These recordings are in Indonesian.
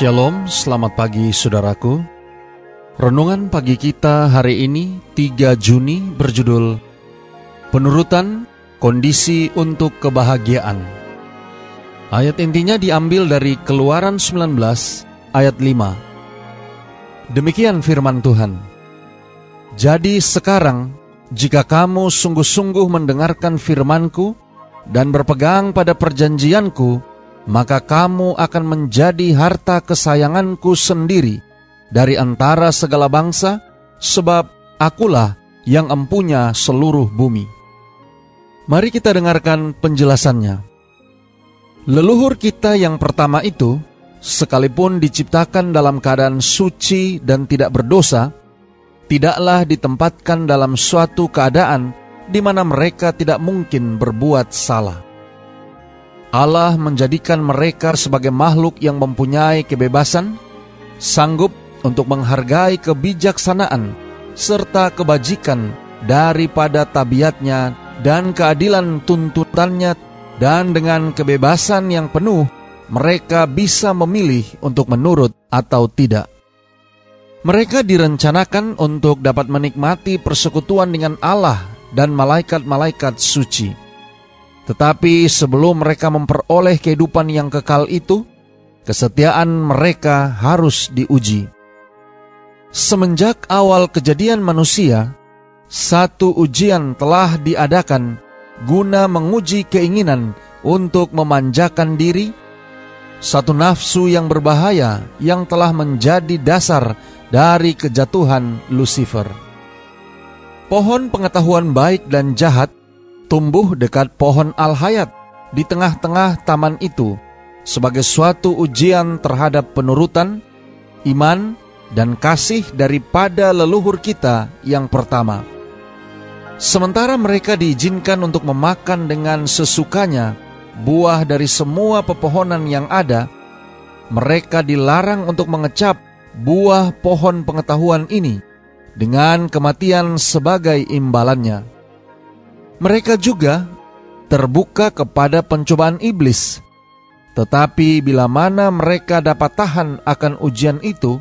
Shalom, selamat pagi saudaraku. Renungan pagi kita hari ini 3 Juni berjudul Penurutan Kondisi untuk Kebahagiaan. Ayat intinya diambil dari Keluaran 19 ayat 5. Demikian firman Tuhan. Jadi sekarang jika kamu sungguh-sungguh mendengarkan firmanku dan berpegang pada perjanjianku, maka kamu akan menjadi harta kesayanganku sendiri dari antara segala bangsa, sebab akulah yang empunya seluruh bumi. Mari kita dengarkan penjelasannya. Leluhur kita yang pertama itu, sekalipun diciptakan dalam keadaan suci dan tidak berdosa, tidaklah ditempatkan dalam suatu keadaan di mana mereka tidak mungkin berbuat salah. Allah menjadikan mereka sebagai makhluk yang mempunyai kebebasan, sanggup untuk menghargai kebijaksanaan serta kebajikan daripada tabiatnya dan keadilan tuntutannya dan dengan kebebasan yang penuh mereka bisa memilih untuk menurut atau tidak. Mereka direncanakan untuk dapat menikmati persekutuan dengan Allah dan malaikat-malaikat suci. Tetapi sebelum mereka memperoleh kehidupan yang kekal itu, kesetiaan mereka harus diuji. Semenjak awal kejadian manusia, satu ujian telah diadakan guna menguji keinginan untuk memanjakan diri, satu nafsu yang berbahaya yang telah menjadi dasar dari kejatuhan Lucifer. Pohon pengetahuan baik dan jahat tumbuh dekat pohon al-hayat di tengah-tengah taman itu sebagai suatu ujian terhadap penurutan, iman, dan kasih daripada leluhur kita yang pertama. Sementara mereka diizinkan untuk memakan dengan sesukanya buah dari semua pepohonan yang ada, mereka dilarang untuk mengecap buah pohon pengetahuan ini dengan kematian sebagai imbalannya mereka juga terbuka kepada pencobaan iblis. Tetapi bila mana mereka dapat tahan akan ujian itu,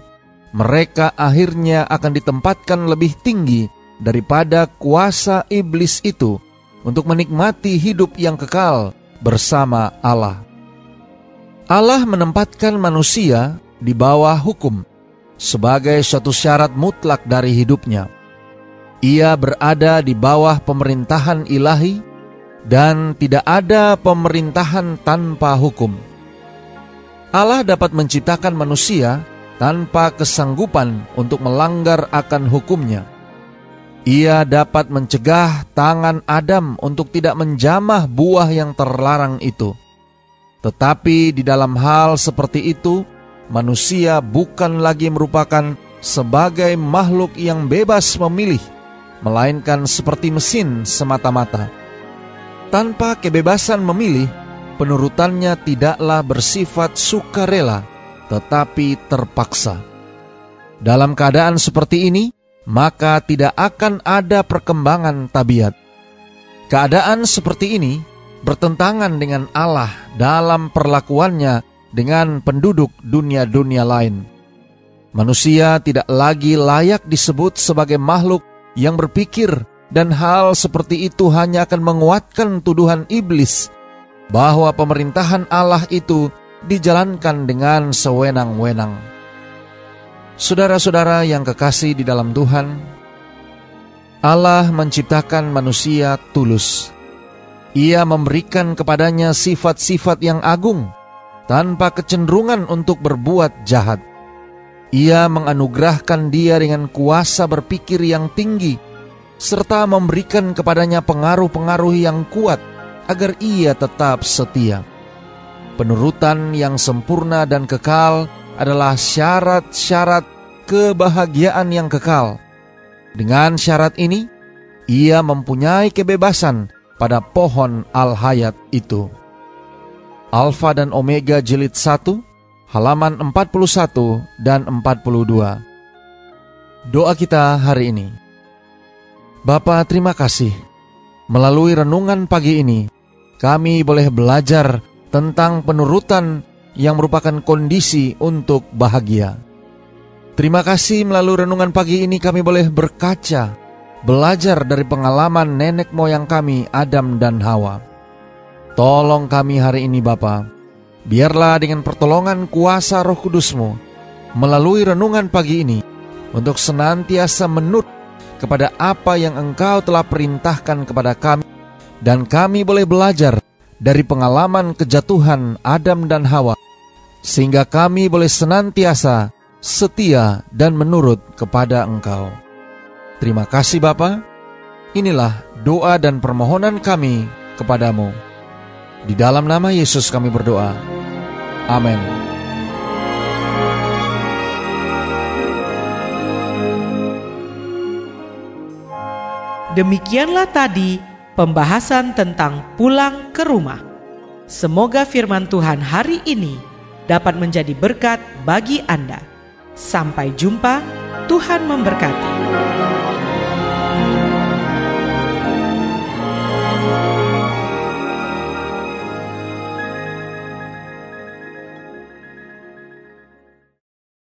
mereka akhirnya akan ditempatkan lebih tinggi daripada kuasa iblis itu untuk menikmati hidup yang kekal bersama Allah. Allah menempatkan manusia di bawah hukum sebagai suatu syarat mutlak dari hidupnya. Ia berada di bawah pemerintahan ilahi dan tidak ada pemerintahan tanpa hukum. Allah dapat menciptakan manusia tanpa kesanggupan untuk melanggar akan hukumnya. Ia dapat mencegah tangan Adam untuk tidak menjamah buah yang terlarang itu. Tetapi di dalam hal seperti itu, manusia bukan lagi merupakan sebagai makhluk yang bebas memilih melainkan seperti mesin semata-mata. Tanpa kebebasan memilih, penurutannya tidaklah bersifat sukarela, tetapi terpaksa. Dalam keadaan seperti ini, maka tidak akan ada perkembangan tabiat. Keadaan seperti ini bertentangan dengan Allah dalam perlakuannya dengan penduduk dunia-dunia lain. Manusia tidak lagi layak disebut sebagai makhluk yang berpikir dan hal seperti itu hanya akan menguatkan tuduhan iblis bahwa pemerintahan Allah itu dijalankan dengan sewenang-wenang. Saudara-saudara yang kekasih di dalam Tuhan, Allah menciptakan manusia tulus. Ia memberikan kepadanya sifat-sifat yang agung tanpa kecenderungan untuk berbuat jahat. Ia menganugerahkan dia dengan kuasa berpikir yang tinggi, serta memberikan kepadanya pengaruh-pengaruh yang kuat agar ia tetap setia. Penurutan yang sempurna dan kekal adalah syarat-syarat kebahagiaan yang kekal. Dengan syarat ini, ia mempunyai kebebasan pada pohon al-hayat itu. Alfa dan Omega jilid 1, halaman 41 dan 42. Doa kita hari ini. Bapa terima kasih. Melalui renungan pagi ini, kami boleh belajar tentang penurutan yang merupakan kondisi untuk bahagia. Terima kasih melalui renungan pagi ini kami boleh berkaca, belajar dari pengalaman nenek moyang kami Adam dan Hawa. Tolong kami hari ini Bapa, biarlah dengan pertolongan kuasa roh kudusmu, melalui renungan pagi ini, untuk senantiasa menurut kepada apa yang engkau telah perintahkan kepada kami, dan kami boleh belajar dari pengalaman kejatuhan Adam dan Hawa, sehingga kami boleh senantiasa setia dan menurut kepada Engkau. Terima kasih Bapa. Inilah doa dan permohonan kami kepadamu. Di dalam nama Yesus kami berdoa. Amin. Demikianlah tadi pembahasan tentang pulang ke rumah. Semoga firman Tuhan hari ini dapat menjadi berkat bagi Anda. Sampai jumpa, Tuhan memberkati.